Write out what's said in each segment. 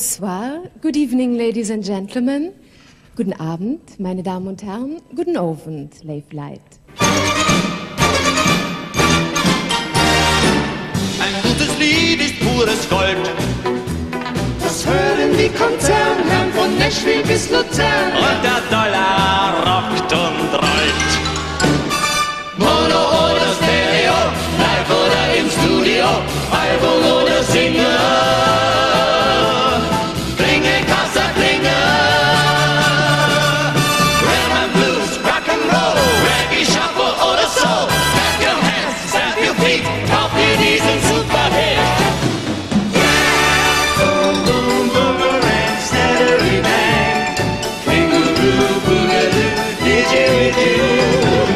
Bonsoir. Good evening, ladies and gentlemen. Guten Abend, meine Damen und Herren. Guten Abend, Leif Light. Ein gutes Lied ist pures Gold. Das hören die Konzernherren von Nashville bis Luzern. Und der Dollar rockt und rollt. Mono oder Stereo, live oder im Studio, Album oder Single.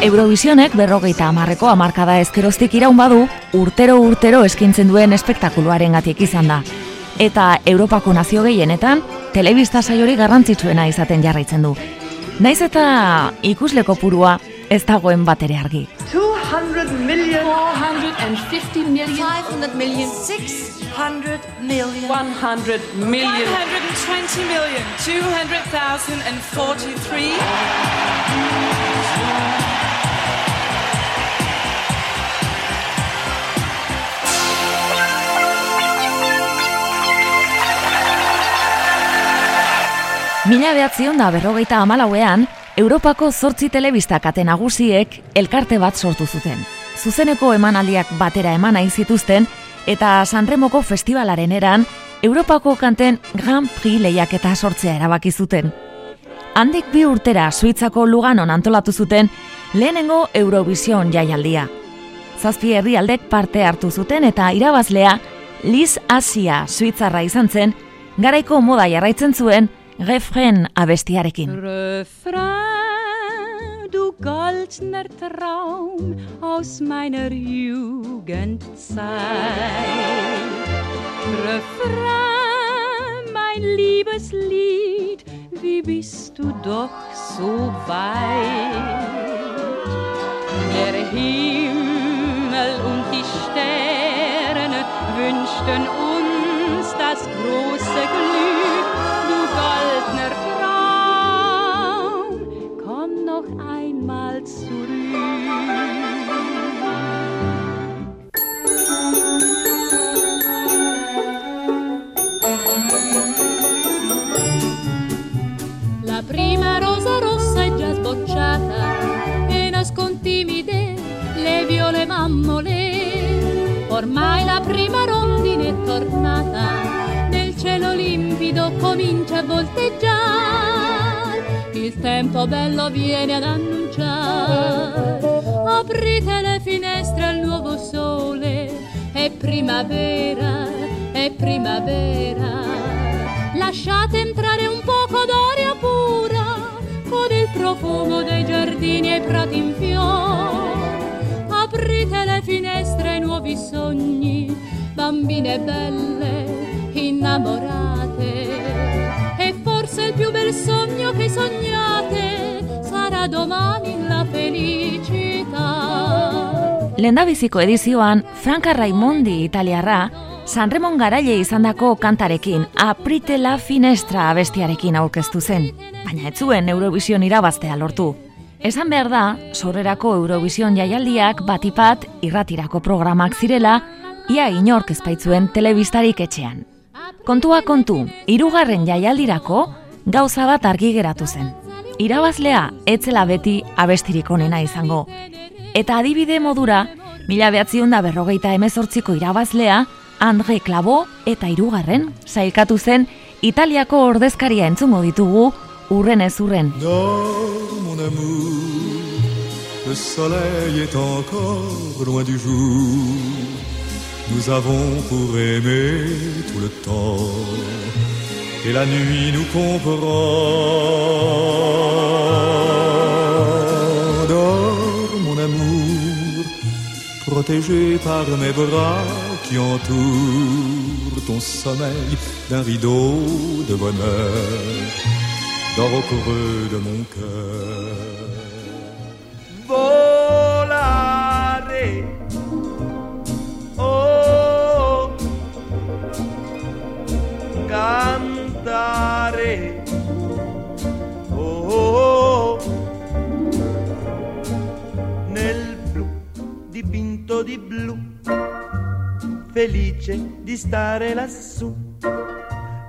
Eurovisionek berrogeita amarreko amarkada ezkeroztik iraun badu, urtero urtero eskintzen duen espektakuluaren gatik izan da. Eta Europako nazio gehienetan, telebista saiori garrantzitsuena izaten jarraitzen du. Naiz eta ikusleko purua ez dagoen batere argi. 200 million, 450 million, 500 million, 600 million, 100 million, 120 million, 200,043. Mila behatzion da berrogeita amalauean, Europako zortzi telebistak ate nagusiek elkarte bat sortu zuten. Zuzeneko emanaldiak batera eman nahi zituzten eta Sanremoko festivalaren eran Europako kanten Grand Prix lehiaketa sortzea erabaki zuten. Handik bi urtera Suitzako Luganon antolatu zuten lehenengo Eurovision jaialdia. Zazpi herrialdek parte hartu zuten eta irabazlea Liz Asia Suitzarra izan zen, garaiko moda jarraitzen zuen refren abestiarekin. Refrain, du goldner Traum aus meiner Jugendzeit. Refrain, mein liebes Lied, wie bist du doch so weit. Der Himmel und die Sterne wünschten uns das große Glück, Ormai la prima rondine è tornata cielo limpido comincia a volteggiare, il tempo bello viene ad annunciare. Aprite le finestre al nuovo sole, è primavera, è primavera. Lasciate entrare un poco d'aria pura, con il profumo dei giardini e prati in fiore. Aprite le finestre ai nuovi sogni, bambine belle innamorate e forse il più bel sogno che sognate sarà domani la felicità. Lendabiziko edizioan, Franca Raimondi italiarra, Sanremon garaile izandako kantarekin, aprite la finestra abestiarekin aurkeztu zen, baina ez zuen Eurovision irabaztea lortu. Esan behar da, sorrerako Eurovision jaialdiak batipat irratirako programak zirela, ia inork ezpaitzuen telebistarik etxean. Kontua kontu, hirugarren jaialdirako gauza bat argi geratu zen. Irabazlea etzela beti abestirik onena izango. Eta adibide modura, mila behatzion da berrogeita emezortziko irabazlea, Andre Klabo eta hirugarren sailkatu zen Italiako ordezkaria entzungo ditugu urren ez urren. mon amour, le soleil est encore loin du jour. Nous avons pour aimer tout le temps Et la nuit nous comprend Dors mon amour Protégé par mes bras qui entourent ton sommeil d'un rideau de bonheur Dors au creux de mon cœur cantare. Oh, oh, oh. Nel blu dipinto di blu, felice di stare lassù.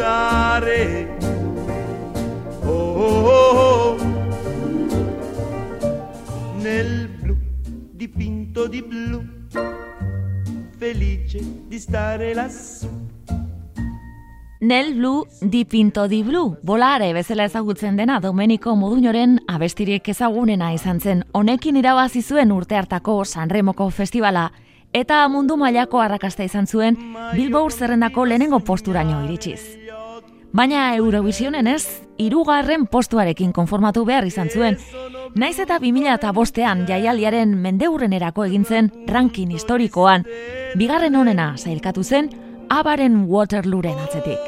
cantare. Oh, oh, oh, nel blu dipinto di blu, felice di stare lassù. Nel Blue di Pinto di Blue, bolare bezala ezagutzen dena Domenico Moduñoren abestirik ezagunena izan zen. Honekin irabazi zuen urte hartako Sanremoko festivala eta mundu mailako arrakasta izan zuen Billboard zerrendako lehenengo posturaino iritsiz. Baina Eurovisionen ez, irugarren postuarekin konformatu behar izan zuen. Naiz eta 2000 eta bostean jaialiaren mendeurrenerako egintzen rankin historikoan, bigarren honena zailkatu zen, abaren Waterlooren atzetik.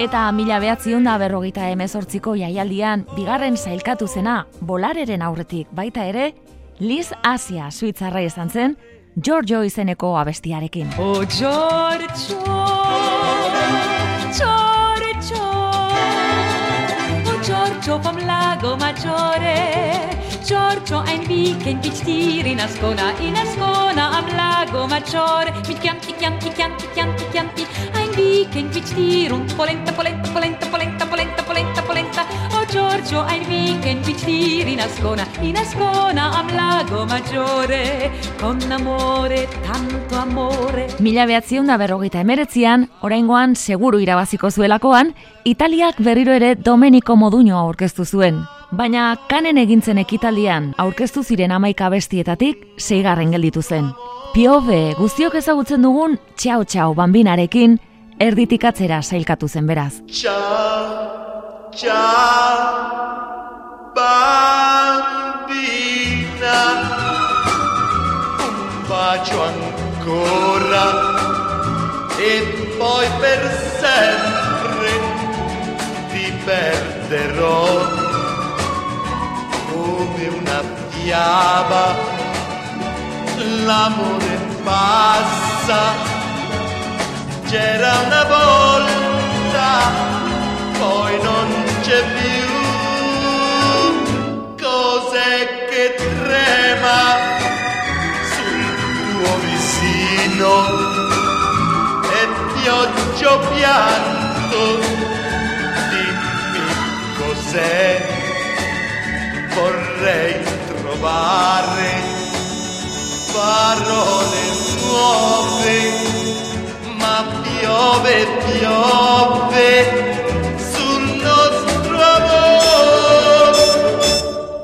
Eta mila behatzion da berrogeita emezortziko jaialdian, bigarren zailkatu zena, bolareren aurretik baita ere, Liz Asia suitzarra izan zen, Giorgio izeneko abestiarekin. Oh Giorgio, Giorgio, oh Giorgio vom Lago Maggiore, Giorgio ein Weekend mit dir in Ascona, in Ascona am Lago Maggiore, mit Chianti, Chianti, Chianti, Chianti, Chianti, ein Weekend mit dir und Polenta, Polenta, Polenta, Polenta, Polenta, Polenta, Polenta, oh Giorgio ein Weekend mit dir in Ascona, in Ascona am Lago Maggiore, con amore, tanto amore. Mila behatzion da berrogeita emeretzian, oraingoan seguru irabaziko zuelakoan, Italiak berriro ere Domenico Moduño aurkeztu zuen. Baina kanen egintzen ekitaldian aurkeztu ziren amaika bestietatik zeigarren gelditu zen. Piove guztiok ezagutzen dugun txau txau bambinarekin erditik atzera sailkatu zen beraz. Ciao, ciao, bambina, un bacio ancora e poi per sempre ti perderò come una fiaba. L'amore passa, c'era una volta, poi non c'è più. Cos'è che trema sul tuo vicino? E pioggia pianto, dimmi cos'è. Vorrei trovare parole nuove, ma piove, piove sul nostro amore.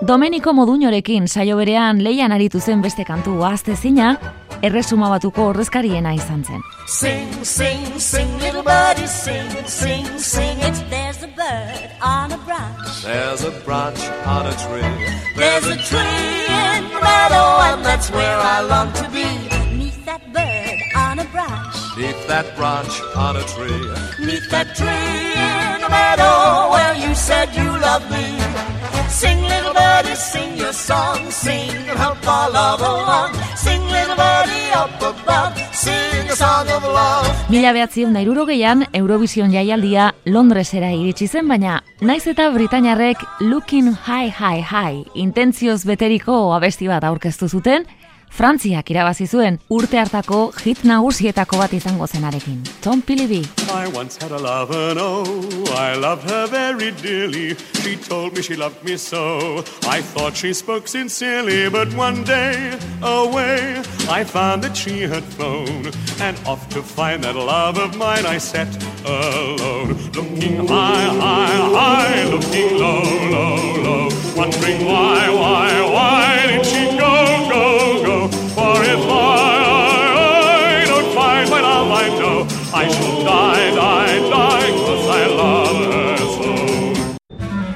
Domenico Moduñorekin saio berean leian aritu zen beste kantu aztezina, erresuma batuko ordezkariena izan zen. Sing, sing, sing, little birdie, sing, sing, sing. It's there's a bird on a branch. There's a branch on a tree. There's a tree in the meadow, and that's where I long to be. Neath that branch on a tree. Meet that tree in the meadow where you said you loved me. Sing, little birdie, sing your song. Sing and help our love along. Sing, little birdie, up above. Sing a song of love. Mila behatzion da irurogeian, Eurovision jaialdia Londresera iritsi zen, baina naiz eta Britainarrek Looking High High High intentzioz beteriko abesti bat aurkeztu zuten, Frantziak irabazi zuen urte hartako hit nagusietako bat izango zenarekin. Tom Pilibi. I once had a lover, and oh, I loved her very dearly. She told me she loved me so. I thought she spoke sincerely, but one day, away, I found that she had flown. And off to find that love of mine, I set alone. Looking high, high, high, looking low, low, low. Wondering why, why, why did she go, go, if I.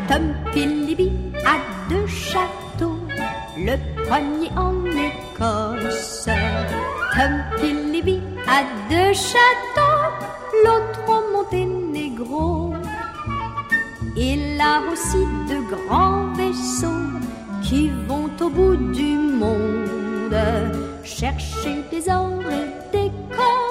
Tom a deux châteaux, le premier en Écosse. Tom Philliby a deux châteaux, l'autre au Monténégro. Il a aussi de grands vaisseaux qui vont au bout du monde chercher des or et des coraux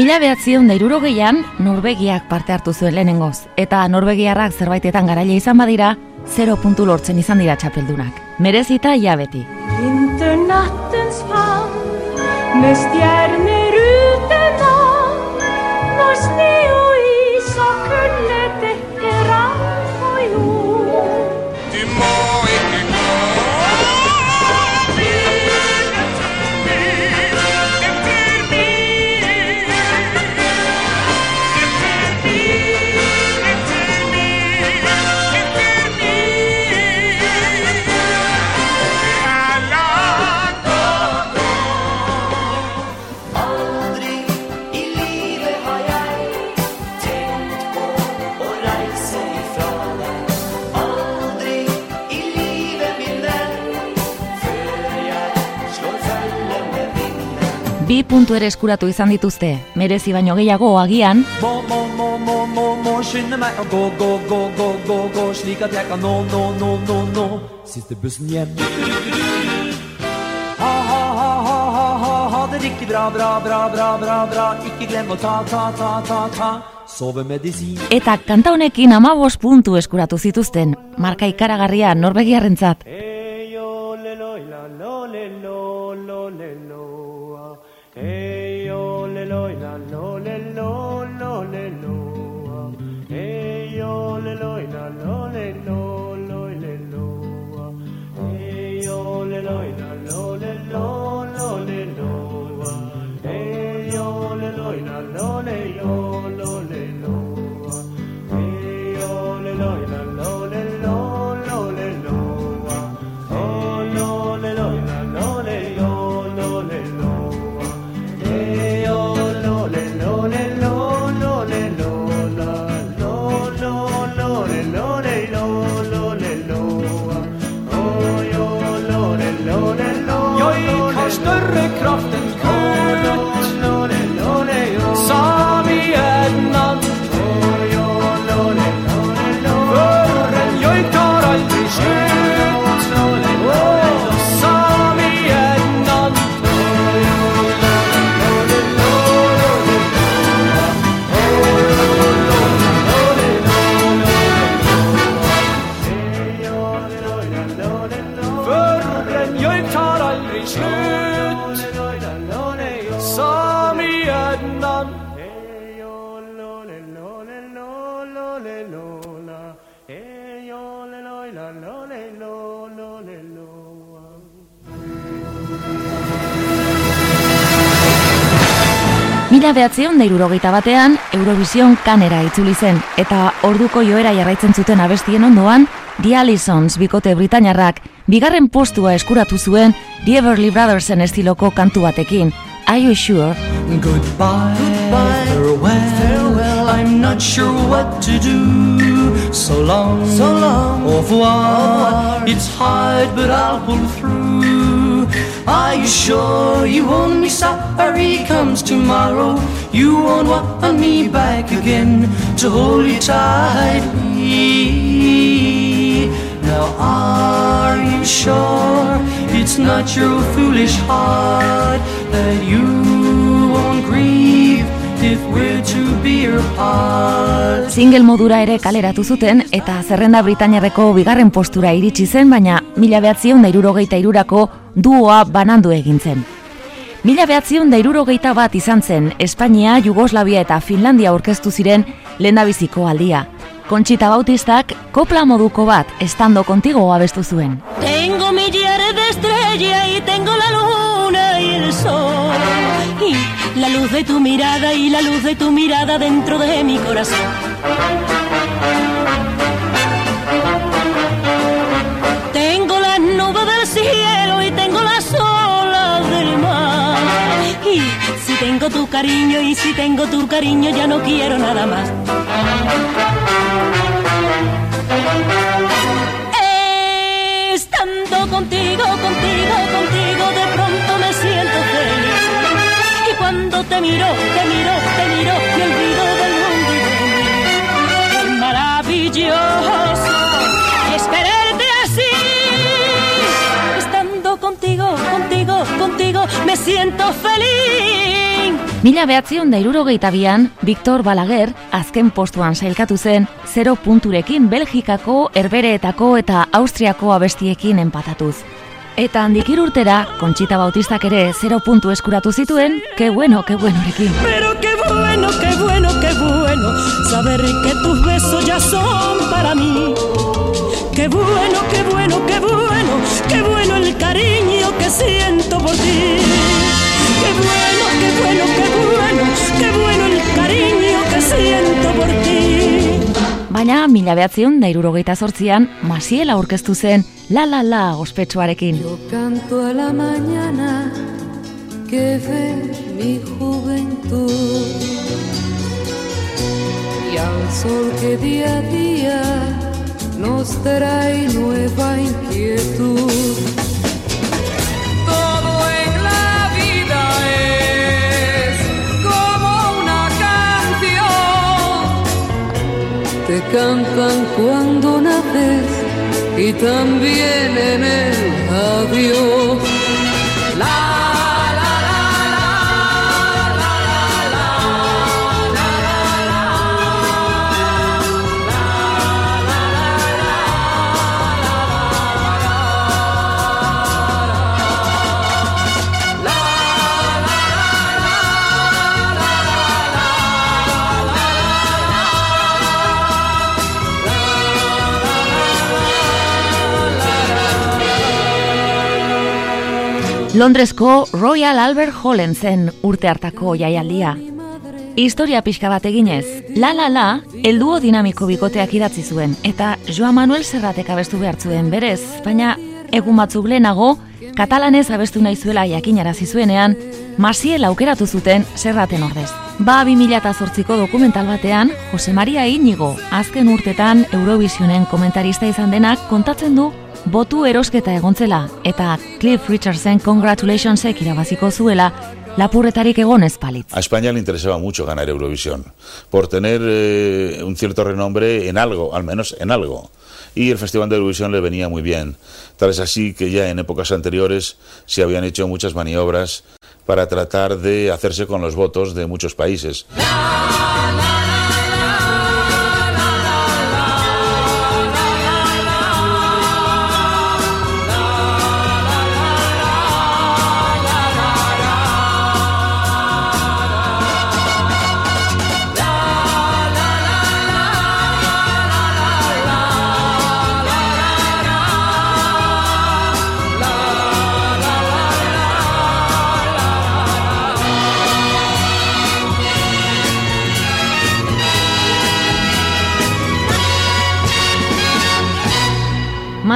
Mila behatzion da irurogeian, Norvegiak parte hartu zuen lehenengoz, eta Norvegiarrak zerbaitetan garaile izan badira, 0 puntu lortzen izan dira txapeldunak. Merezita ja beti. Vinternattens famn med hjem. Ha, ha, ha, ha, ha, ha, ha det riktig bra, bra, bra, bra, bra, bra, ikke glem å ta, ta, ta, ta, ta, sovemedisin. eta kanta honekin amabos puntu eskuratu zituzten, marka ikaragarria Norvegiarrentzat. Mila behatzeon da irurogeita batean, Eurovision kanera itzuli zen, eta orduko joera jarraitzen zuten abestien ondoan, The Allisons bikote Britainarrak bigarren postua eskuratu zuen The Everly Brothersen estiloko kantu batekin, Are You Sure? Goodbye, farewell, farewell, I'm not sure what to do. So long, so long, au revoir. It's hard, but I'll pull through. Are you sure you won't be sorry comes tomorrow? You won't want me back again to hold you tightly. Now, are you sure it's not your foolish heart that you Single modura ere kaleratu zuten eta zerrenda Britainiarreko bigarren postura iritsi zen, baina mila behatzion da irurogeita irurako duoa banandu egin zen. Mila behatzion da irurogeita bat izan zen Espainia, Jugoslavia eta Finlandia aurkeztu ziren lehendabiziko aldia. Conchita Bautistak kopla moduko bat estando kontigo abestu zuen. Tengo millares de estrellas y tengo la luna y el sol. Y la luz de tu mirada y la luz de tu mirada dentro de mi corazón. Tengo las nubes del cielo y tengo las olas del mar. Y si tengo tu cariño y si tengo tu cariño ya no quiero nada más. Estando contigo, contigo, contigo, te miro, te miro, te miro, me olvido del mundo y de mí. Qué maravilloso es quererte así. Estando contigo, contigo, contigo, me siento feliz. Mila behatzion da irurogeita bian, Victor Balaguer azken postuan sailkatu zen, 0 punturekin Belgikako, Herbereetako eta Austriako abestiekin enpatatuz. Eta handik irurtera, Conchita Bautistak ere 0 puntu eskuratu zituen, que bueno, que buenorekin. Pero qué bueno, qué bueno, qué bueno saber que tus besos ya son para mí. Qué bueno, qué bueno, qué bueno, qué bueno el cariño que siento por ti. Qué bueno, Baina, mila behatzion da irurogeita sortzian, Masiel aurkeztu zen La La La ospetsuarekin. Canto a la mañana que ve mi juventud y al sol que día a día nos trae nueva inquietud. Cantan cuando naces y también en el adiós. Londresko Royal Albert Hallen zen urte hartako jaialdia. Historia pixka bat eginez, La La La, elduo dinamiko bikoteak idatzi zuen, eta Joan Manuel Serratek abestu behar zuen berez, baina egun batzuk lehenago, katalanez abestu nahi zuela jakinarazi zuenean, Masiel aukeratu zuten Serraten ordez. Ba 2008ko dokumental batean, Jose Maria Inigo, azken urtetan Eurovisionen komentarista izan denak kontatzen du botu erosketa egontzela eta Cliff Richardson congratulationsek irabaziko zuela lapurretarik egon ez palitz. A España le interesaba mucho ganar Eurovisión, por tener eh, un cierto renombre en algo, al menos en algo. Y el Festival de Eurovisión le venía muy bien. Tal es así que ya en épocas anteriores se habían hecho muchas maniobras para tratar de hacerse con los votos de muchos países.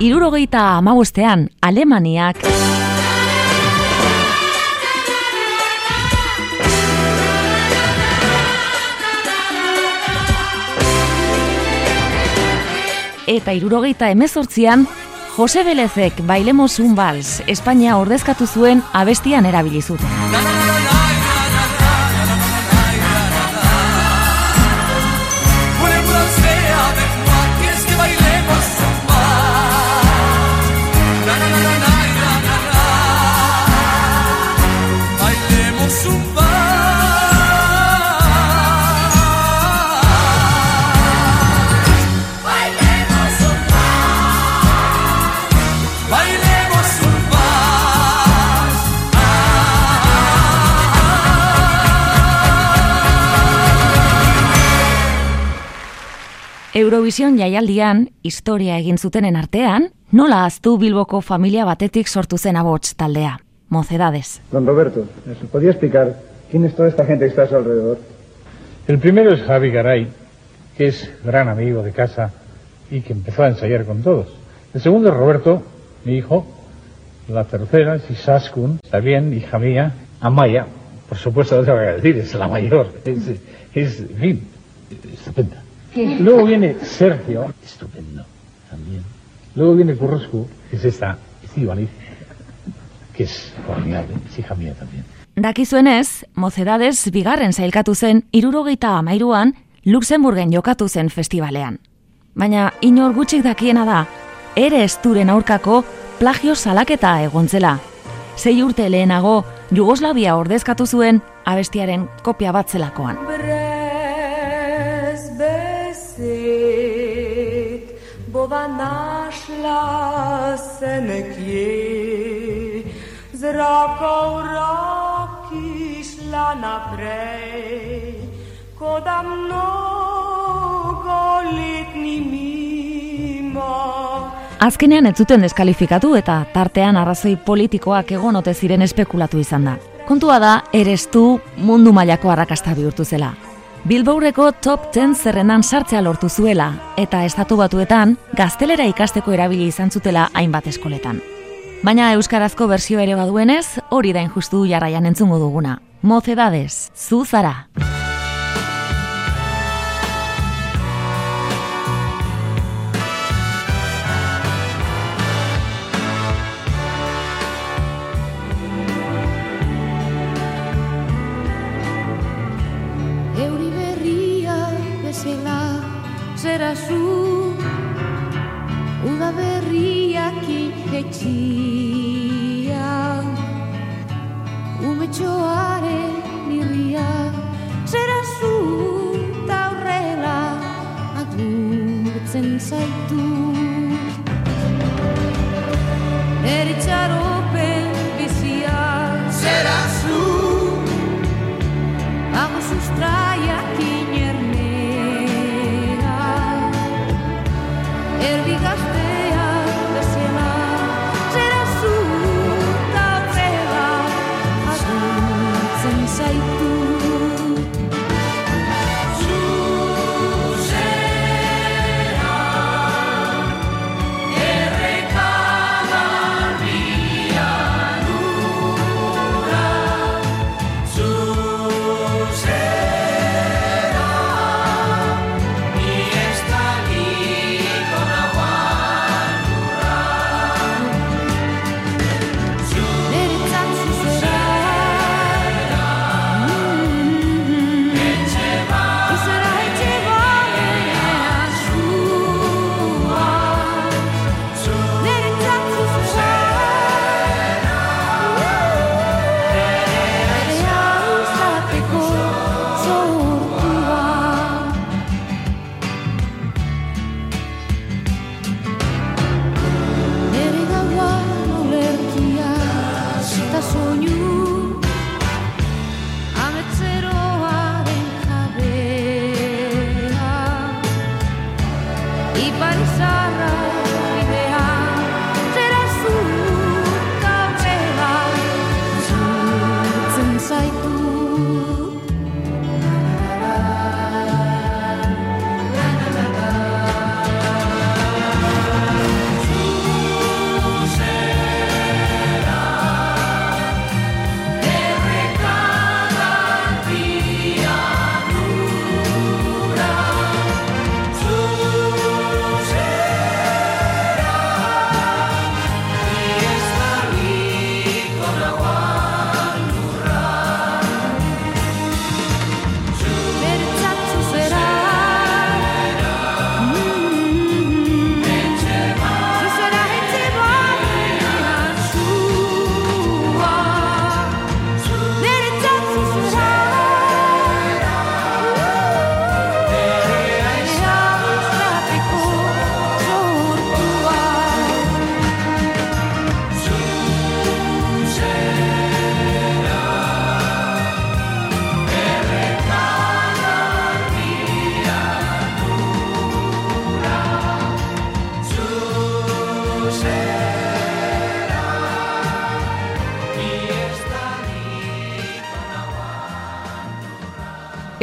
Irurogeita amabostean Alemaniak. Eta irurogeita emezortzian Jose Belezek bailemos un vals Espainia ordezkatu zuen abestian erabili Eurovision jaialdian, historia egin zutenen artean, nola aztu Bilboko familia batetik sortu zen abots taldea, Mocedades. Don Roberto, ¿me podría explicar quién es toda esta gente que está a su alrededor? El primero es Javi Garay, que es gran amigo de casa y que empezó a ensayar con todos. El segundo es Roberto, mi hijo. La tercera es Isaskun, también hija mía. Amaya, por supuesto, no tengo que decir, es la mayor. Es, es en fin, estupenda. Luego viene Sergio, estupendo también. Luego viene Curroscu, que es esta, Estivaliz, que es formidable, es hija mía también. Dakizuenez, Mocedades bigarren zailkatu zen irurogeita amairuan Luxemburgen jokatu zen festivalean. Baina inor gutxik dakiena da, ere esturen aurkako plagio salaketa egontzela. Sei urte lehenago, Jugoslavia ordezkatu zuen abestiaren kopia bat zelakoan. Bova našla se nekje, z roko v roki šla naprej, ko da mnogo let ni mimo. Azkenean ez zuten deskalifikatu eta tartean arrazoi politikoak egon ote ziren espekulatu izan da. Kontua da, erestu mundu mailako arrakasta bihurtu zela. Bilbourreko top 10 zerrendan sartzea lortu zuela eta estatu batuetan gaztelera ikasteko erabili izan zutela hainbat eskoletan. Baina euskarazko berzio ere baduenez, hori da injustu jarraian entzungo duguna. Mocedades, zu zara. I do. tú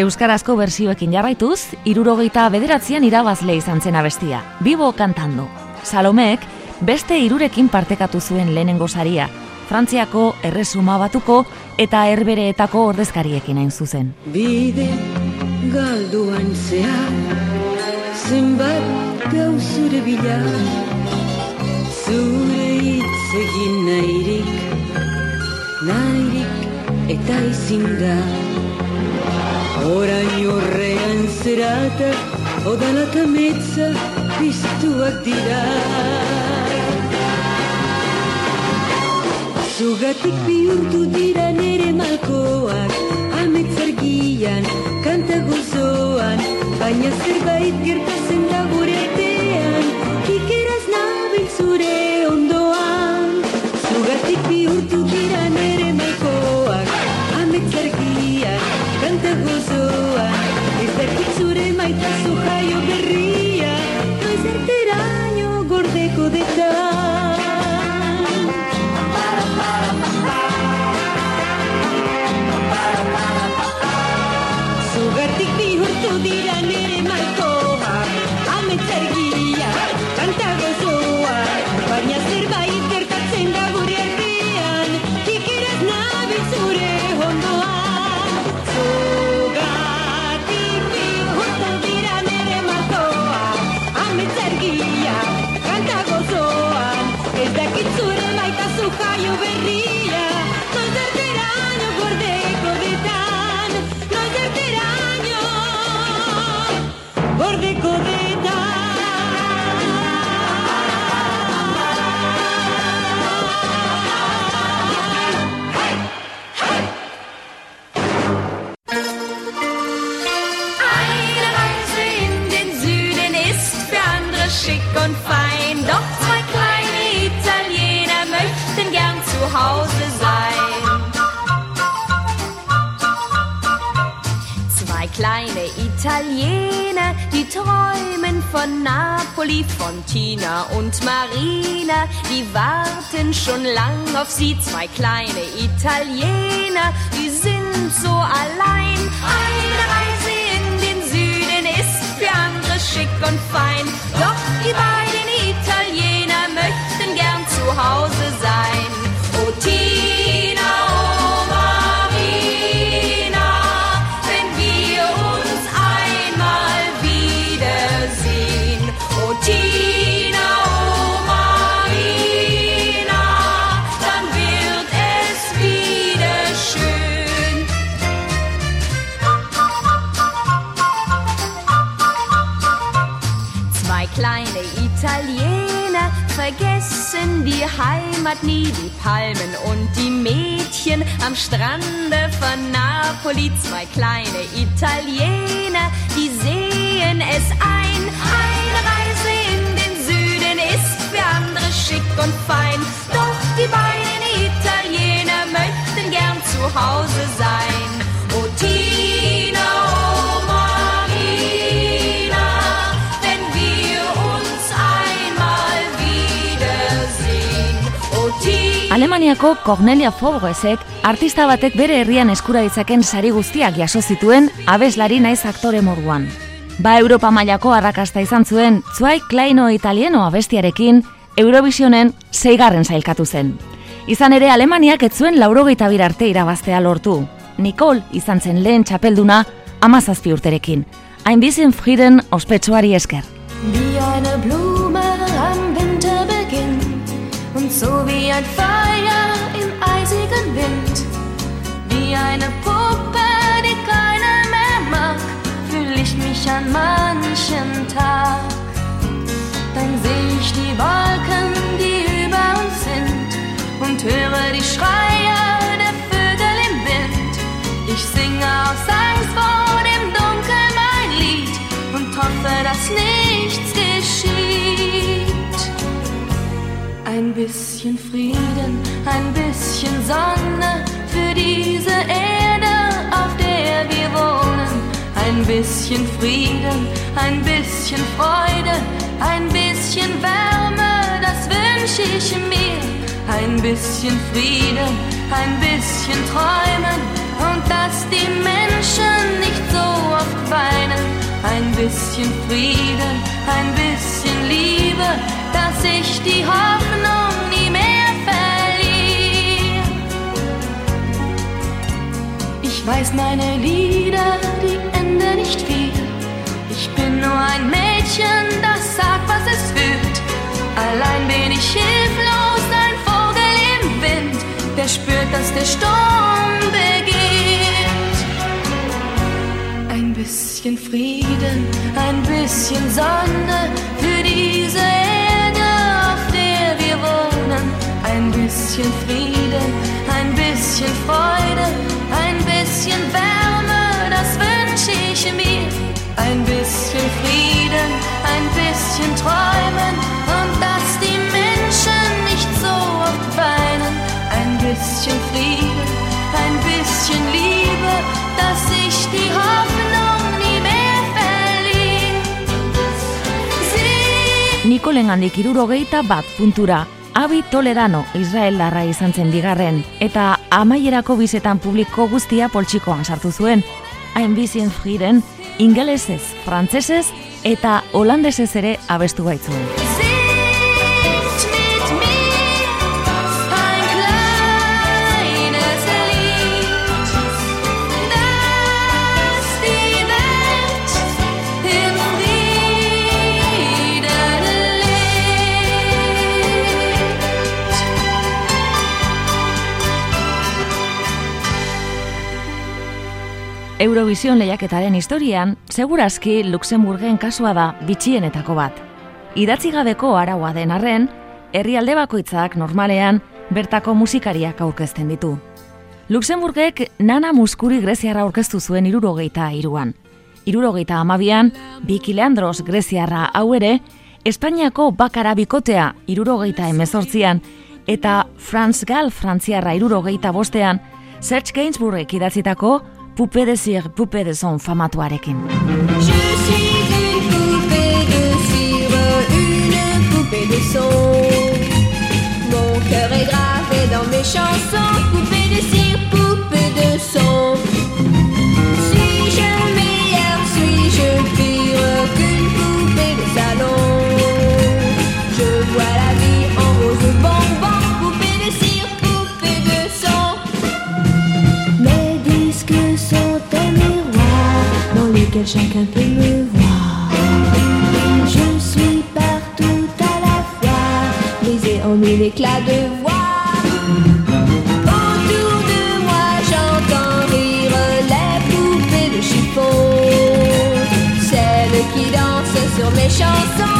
Euskarazko berzioekin jarraituz, irurogeita bederatzean irabazle izan zen abestia. Bibo kantando. Salomek beste irurekin partekatu zuen lehenengo saria. Frantziako erresuma batuko eta herbereetako ordezkariekin hain zuzen. Bide galduan zehar Zenbat gauzure bila Zure hitz egin nahirik Nahirik eta ezin da Orain horrean zerata Odala eta metza piztuak dira. Zugatik bihurtu dira nere malkoak Amets argian, kanta gozoan Baina zerbait gertatzen da gure artean Ikeraz nabil zure kleine Italiener, die träumen von Napoli, von Tina und Marina. Die warten schon lang auf sie, zwei kleine Italiener, die sind so allein. Eine Reise in den Süden ist für andere schick und fein. Doch die beiden Italiener möchten gern zu Hause Heimat nie, die Palmen und die Mädchen am Strande von Napoli. Zwei kleine Italiener, die sehen es ein. Eine Reise in den Süden ist für andere schick und fein. Doch die beiden Italiener möchten gern zu Hause sein. Alemaniako Cornelia Fourgesek artista batek bere herrian eskura ditzaken sari guztiak jaso zituen abeslari naiz aktore moduan. Ba Europa mailako arrakasta izan zuen Zwei Kleino Italieno abestiarekin Eurovisionen zeigarren sailkatu zen. Izan ere Alemaniak ez zuen laurogeita arte irabaztea lortu. Nicole izan zen lehen txapelduna amazazpi urterekin. Hain bizin Frieden ospetsuari esker. Wie eine Blume so wie ein Feuer im eisigen Wind. Wie eine Puppe, die keiner mehr mag, fühl ich mich an manchen Tag. Dann seh ich die Wolken, die über uns sind und höre die Schreie der Vögel im Wind. Ich singe aus Angst vor dem Dunkel mein Lied und hoffe, dass nichts Ein bisschen Frieden, ein bisschen Sonne für diese Erde, auf der wir wohnen. Ein bisschen Frieden, ein bisschen Freude, ein bisschen Wärme, das wünsche ich mir. Ein bisschen Frieden, ein bisschen Träumen und dass die Menschen nicht so oft weinen. Ein bisschen Frieden, ein bisschen Liebe, ich die Hoffnung nie mehr verliere. Ich weiß meine Lieder, die enden nicht viel. Ich bin nur ein Mädchen, das sagt, was es fühlt. Allein bin ich hilflos, ein Vogel im Wind, der spürt, dass der Sturm beginnt. Ein bisschen Frieden, ein bisschen Sonne für diese bisschen Frieden, ein bisschen Freude, ein bisschen Wärme, das wünsche ich mir. Ein bisschen Frieden, ein bisschen Träumen und dass die Menschen nicht so oft weinen. Ein bisschen Frieden, ein bisschen Liebe, dass ich die Hoffnung nie mehr verliere. Sie Nikolengandik irurogeita bat puntura. Abi Toledano, Israeldarra izan zen bigarren, eta amaierako bizetan publiko guztia poltsikoan sartu zuen. Hain bizien friren, ingelesez, frantsesez eta holandesez ere abestu baitzuen. Eurovision lehiaketaren historian, segurazki Luxemburgen kasua da bitxienetako bat. Idatzi gabeko araua den arren, herrialde bakoitzak normalean bertako musikariak aurkezten ditu. Luxemburgek nana muskuri greziarra aurkeztu zuen irurogeita iruan. Irurogeita amabian, Biki Leandros greziarra hau ere, Espainiako bakara bikotea irurogeita emezortzian, eta Franz Gall frantziarra irurogeita bostean, Serge Gainsbourgek idatzitako Pupe de Cire, Pupe de Son famatuarekin. Je suis une poupée de cire, une poupée de son. Mon cœur est gravé dans mes chansons, poupée de cire, poupée chacun peut me voir. Je suis partout à la fois, brisé en mille éclats de voix. Autour de moi, j'entends rire les poupées de chiffon. Celles qui dansent sur mes chansons,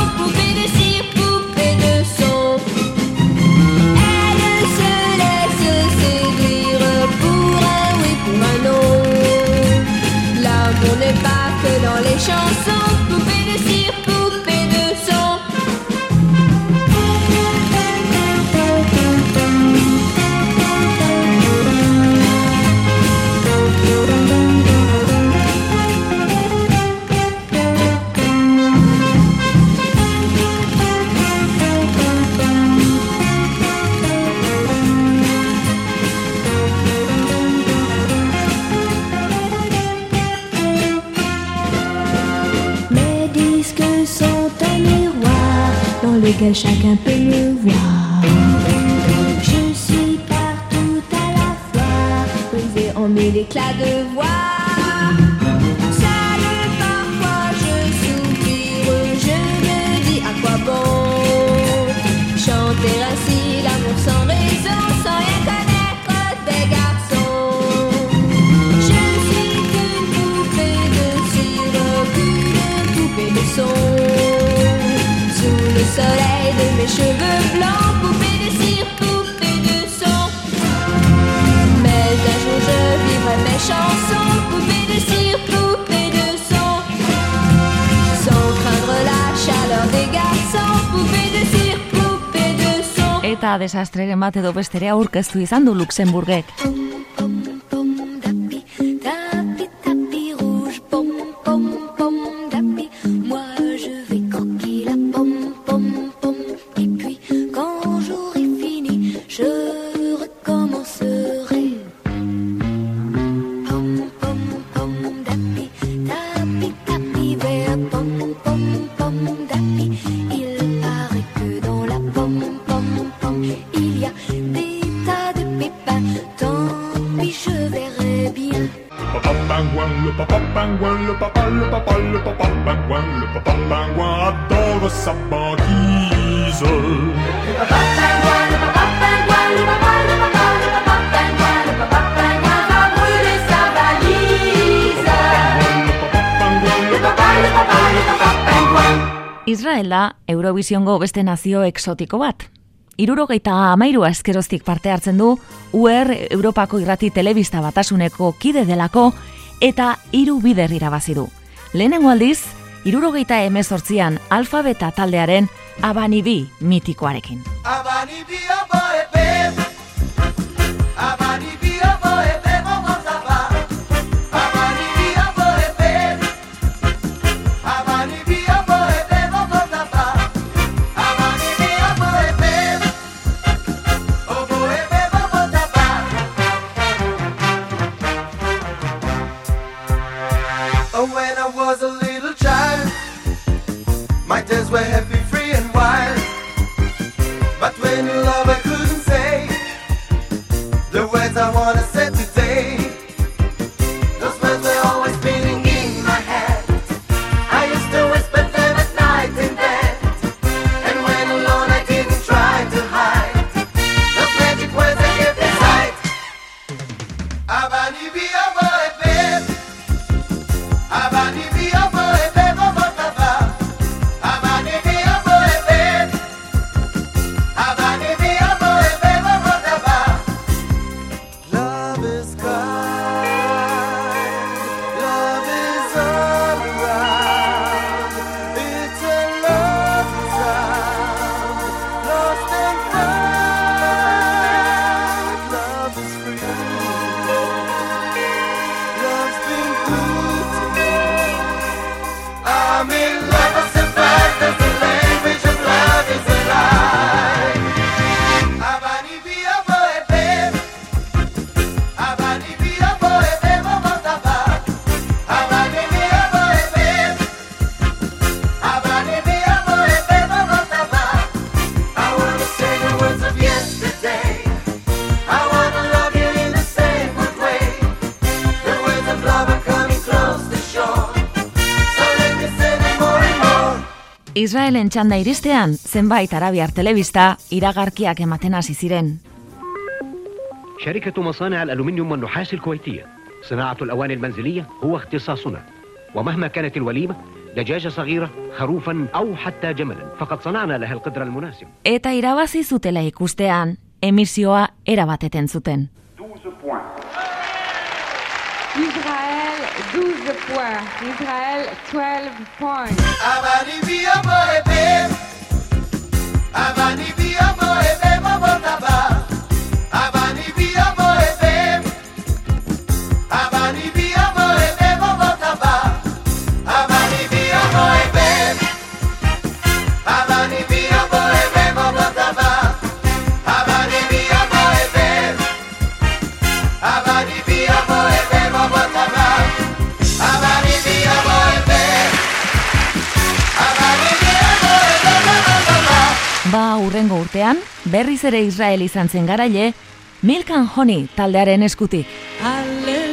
lequel chacun peut me voir. Je suis partout à la fois, brisé en mille éclats de cheveux blancs, poupée de cire, poupée de son. Mais un jour je vivrai mes chansons, poupée de cire, poupée de son. Sans craindre la chaleur des garçons, poupée de cire, poupée de son. Eta desastreren bat edo bestere aurkeztu izan du Luxemburgek. Israela Eurovisiongo beste nazio eksotiko bat. Irurogeita amairu askeroztik parte hartzen du UR Europako irrati telebista batasuneko kide delako eta hiru bider irabazi du. Lehenengo aldiz, irurogeita emezortzian alfabeta taldearen Abanibi mitikoarekin. Abanibi, abanibi, I'm in love. Israelen txanda iristean, zenbait arabiar telebista iragarkiak ematen hasi ziren. شركة مصانع الألومنيوم والنحاس الكويتية صناعة الأواني المنزلية هو اختصاصنا ومهما كانت الوليمة دجاجة صغيرة خروفا أو حتى جملا فقد صنعنا لها القدر المناسب Eta irabazi zutela ikustean, emisioa erabateten zuten. 12 points. Israël, 12 points. urtean, berriz ere Israel izan zen garaile, Milk and Honey taldearen eskutik. Aleluia!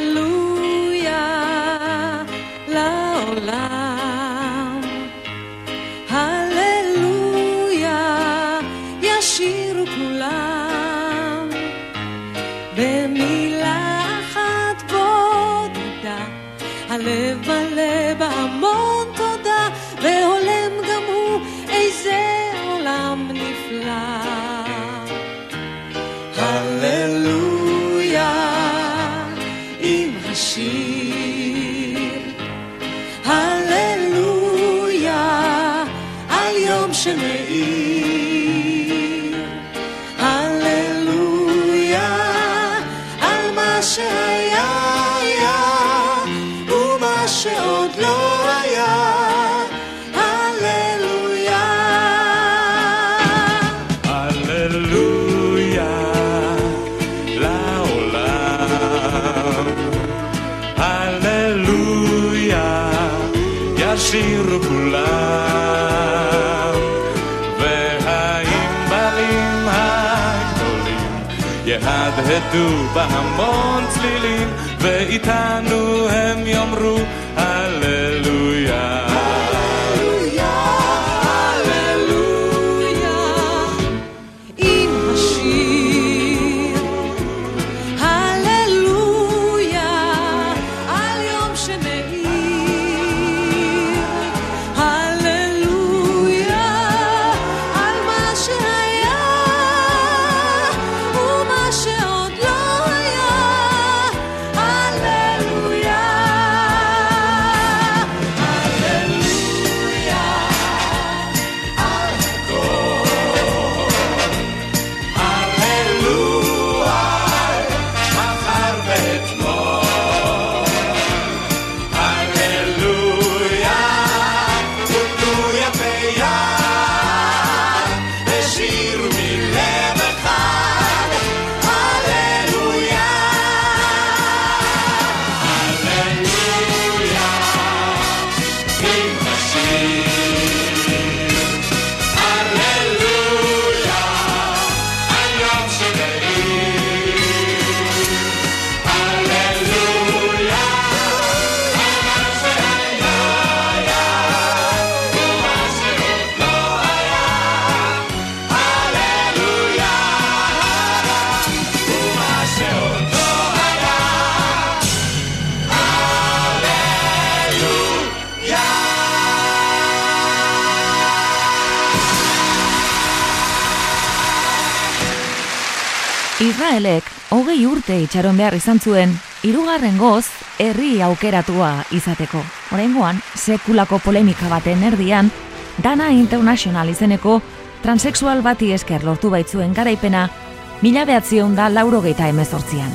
יהדהדו בהמון צלילים, ואיתנו הם יאמרו Israelek hogei urte itxaron behar izan zuen, hirugarren goz herri aukeratua izateko. Oraingoan, sekulako polemika baten erdian, Dana International izeneko transexual bati esker lortu baitzuen garaipena, mila behatzion da laurogeita emezortzian.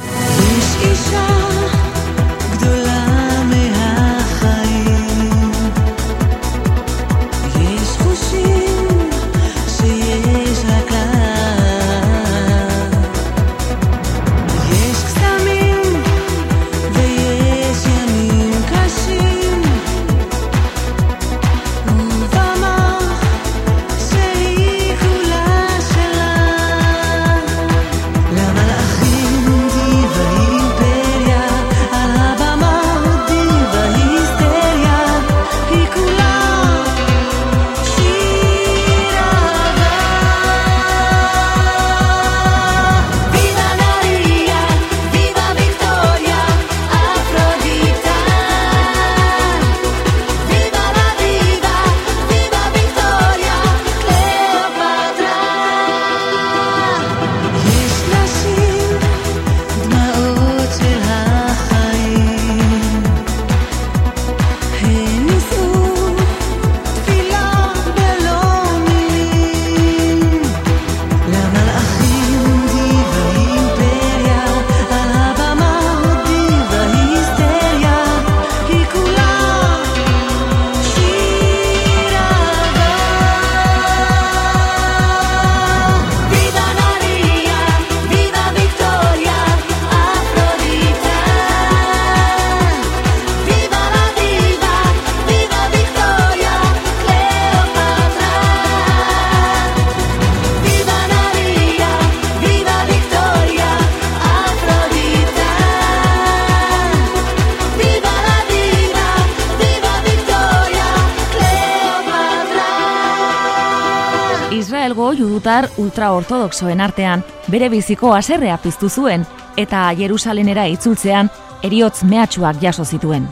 Israelgo judutar ultraortodoxoen artean bere biziko haserrea piztu zuen eta Jerusalenera itzultzean eriotz mehatxuak jaso zituen.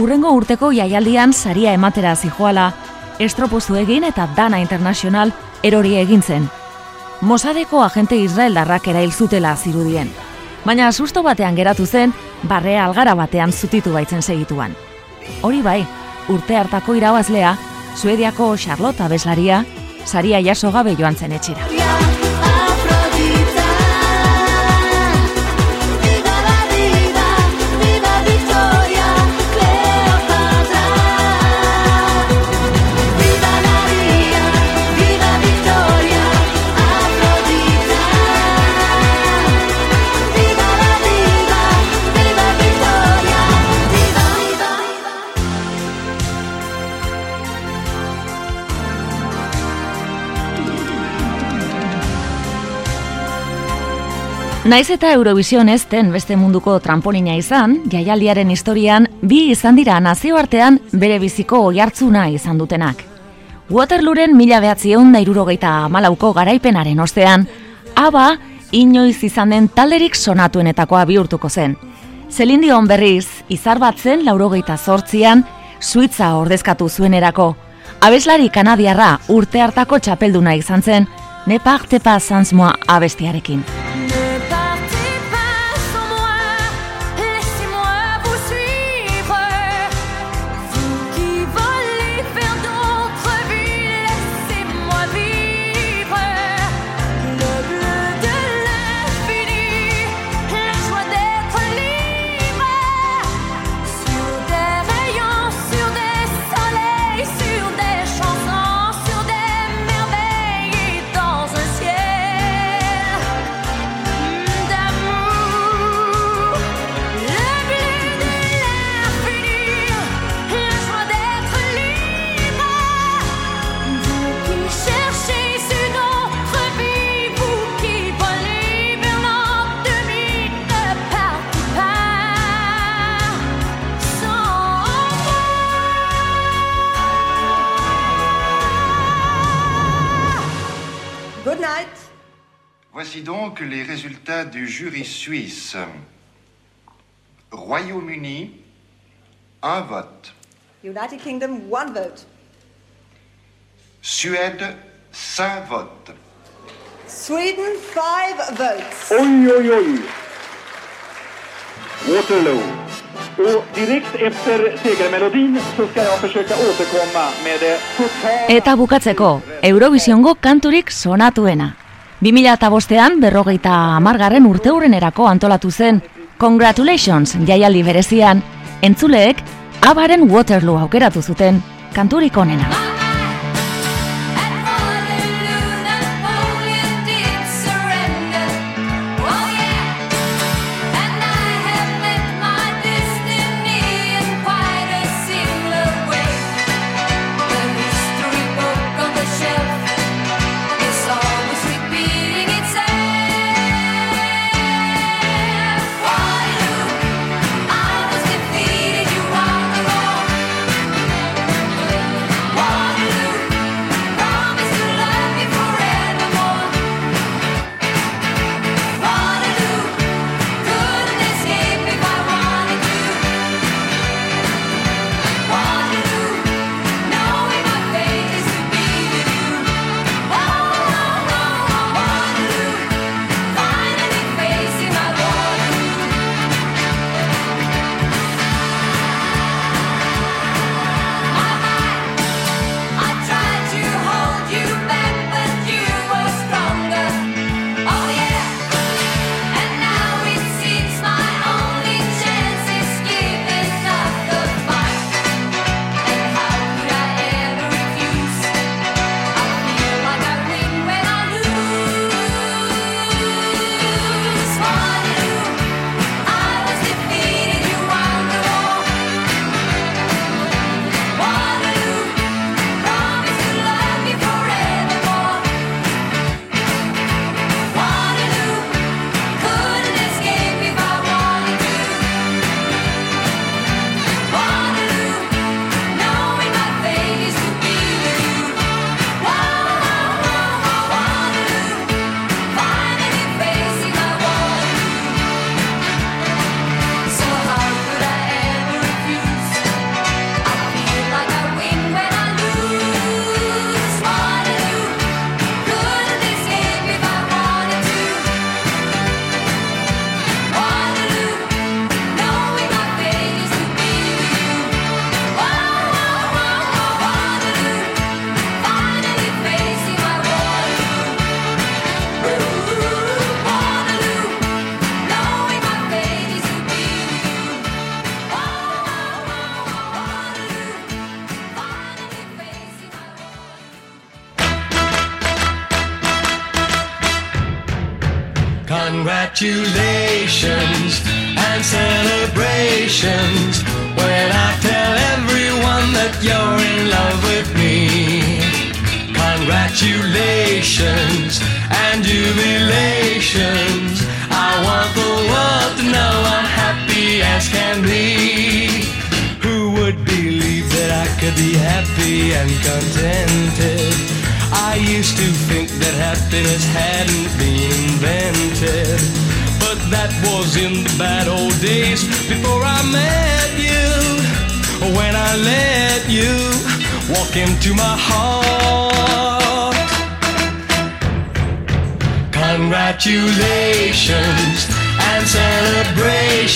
Urrengo urteko jaialdian saria ematera zijoala, estropozu egin eta Dana International erori egin zen. Mosadeko agente Israeldarrak erail zutela zirudien. Baina susto batean geratu zen, barrea algara batean zutitu baitzen segituan. Hori bai, urte hartako irabazlea, Suediako Charlotte abeslaria, saria jaso gabe joan zen etxera. Naiz eta Eurovision ez beste munduko trampolina izan, jaialdiaren historian bi izan dira nazioartean bere biziko oiartzuna izan dutenak. Waterlooren mila behatzion malauko garaipenaren ostean, aba inoiz izan den talerik sonatuenetakoa bihurtuko zen. Zelindion berriz, izar batzen laurogeita zortzian, Suitza ordezkatu zuenerako. Abeslari kanadiarra urte hartako txapelduna izan zen, ne parte pas zantzmoa abestiarekin. Abestiarekin. Voici donc les résultats du jury suisse. Royaume-Uni, un vote. United Kingdom, one vote. Suède, cinq votes. Sweden, five votes. Oj, oj, oj. Waterloo. Och direkt efter segermelodin så ska jag försöka återkomma med det totala... Eta bukatzeko, Eurovisiongo kanturik sonatuena. 2005ean berrogeita amargarren urte urrenerako antolatu zen Congratulations jaialdi berezian, entzuleek abaren Waterloo aukeratu zuten kanturik onena.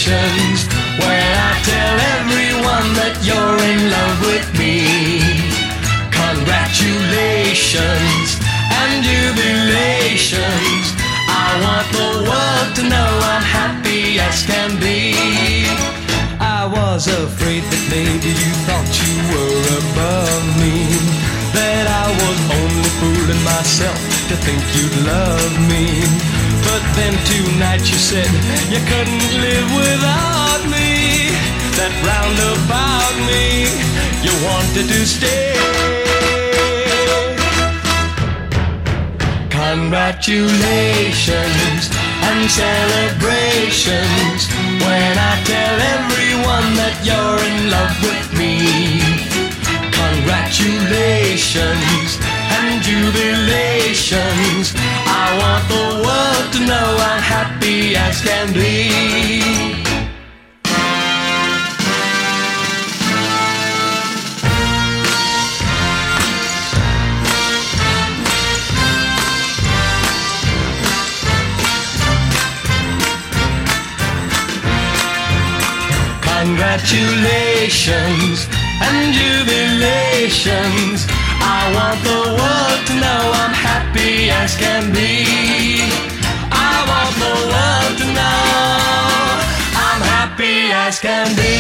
Celebrations when I tell everyone that you're in love with me. Congratulations and jubilations. I want the world to know I'm happy as can be. I was afraid that maybe you thought you were above me. That I was only fooling myself to think you'd love me. But then tonight you said you couldn't live without me. That round about me, you wanted to stay. Congratulations and celebrations when I tell everyone that you're in love with me. Congratulations and jubilations. I want the world to know I'm happy as can be. Congratulations and jubilations. I want the world to know I'm happy as can be. I want the world to know I'm happy as can be.